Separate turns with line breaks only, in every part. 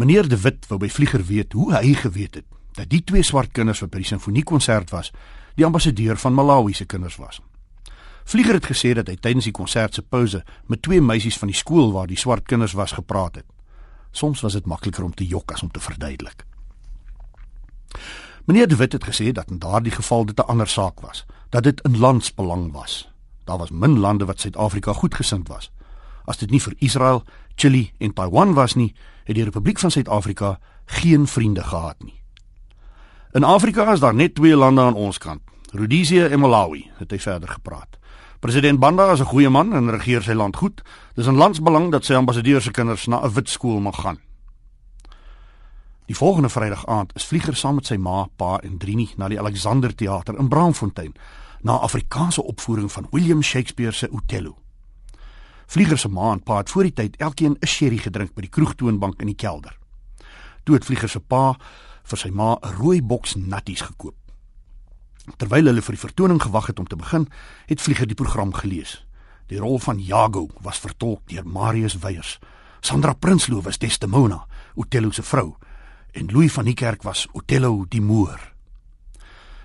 Meneer De Wit wou by Vlieger weet hoe hy geweet het dat die twee swart kinders wat by die simfoniekonsert was, die ambassadeur van Malawi se kinders was. Vlieger het gesê dat hy tydens die konsert se pouse met twee meisies van die skool waar die swart kinders was gepraat het. Soms was dit makliker om te jok as om te verduidelik. Meneer De Wit het gesê dat in daardie geval dit 'n ander saak was, dat dit in landsbelang was. Daar was min lande wat Suid-Afrika goedgesind was. As dit nie vir Israel, Chili en Taiwan was nie, het die Republiek van Suid-Afrika geen vriende gehad nie. In Afrika is daar net twee lande aan ons kant, Rhodesië en Malawi, het hy verder gepraat. President Banda is 'n goeie man en regeer sy land goed. Dis in landsbelang dat sy ambassadeur se kinders na 'n wit skool mag gaan. Die volgende Vrydag aand is vlieger saam met sy ma, pa en Drini na die Alexander Theater in Braamfontein na Afrikaanse opvoering van William Shakespeare se Othello. Vlieger se ma en pa het voor die tyd elkeen 'n sherry gedrink by die kroegtoonbank in die kelder. Toe het vlieger se pa vir sy ma 'n rooi boks natties gekoop. Terwyl hulle vir die vertoning gewag het om te begin, het Vlieger die program gelees. Die rol van Jago was vertolk deur Marius Weyers. Sandra Prinsloo was Desdemona, Othello se vrou, en Louis van die Kerk was Othello die Moor.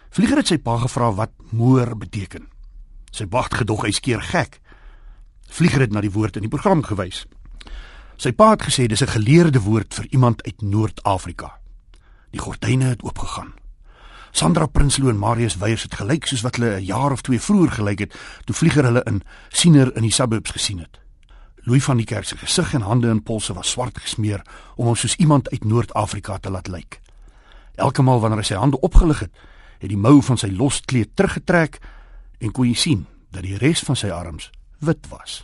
Vlieger het sy pa gevra wat moor beteken. Sy wag gedog hy skeer gek. Vlieger het na die woord in die program gewys. Sy pa het gesê dis 'n geleerde woord vir iemand uit Noord-Afrika. Die gordyne het oopgegaan. Sandra Prinsloo en Marius Weyers het gelyk soos wat hulle 'n jaar of twee vroeër gelyk het toe vlieger hulle in siener in die suburbs gesien het. Louis van die Kerk se gesig en hande en polse was swart gesmeer om hom soos iemand uit Noord-Afrika te laat lyk. Elke maal wanneer hy sy hande opgelig het, het die mou van sy loskleed teruggetrek en kon jy sien dat die res van sy arms wit was.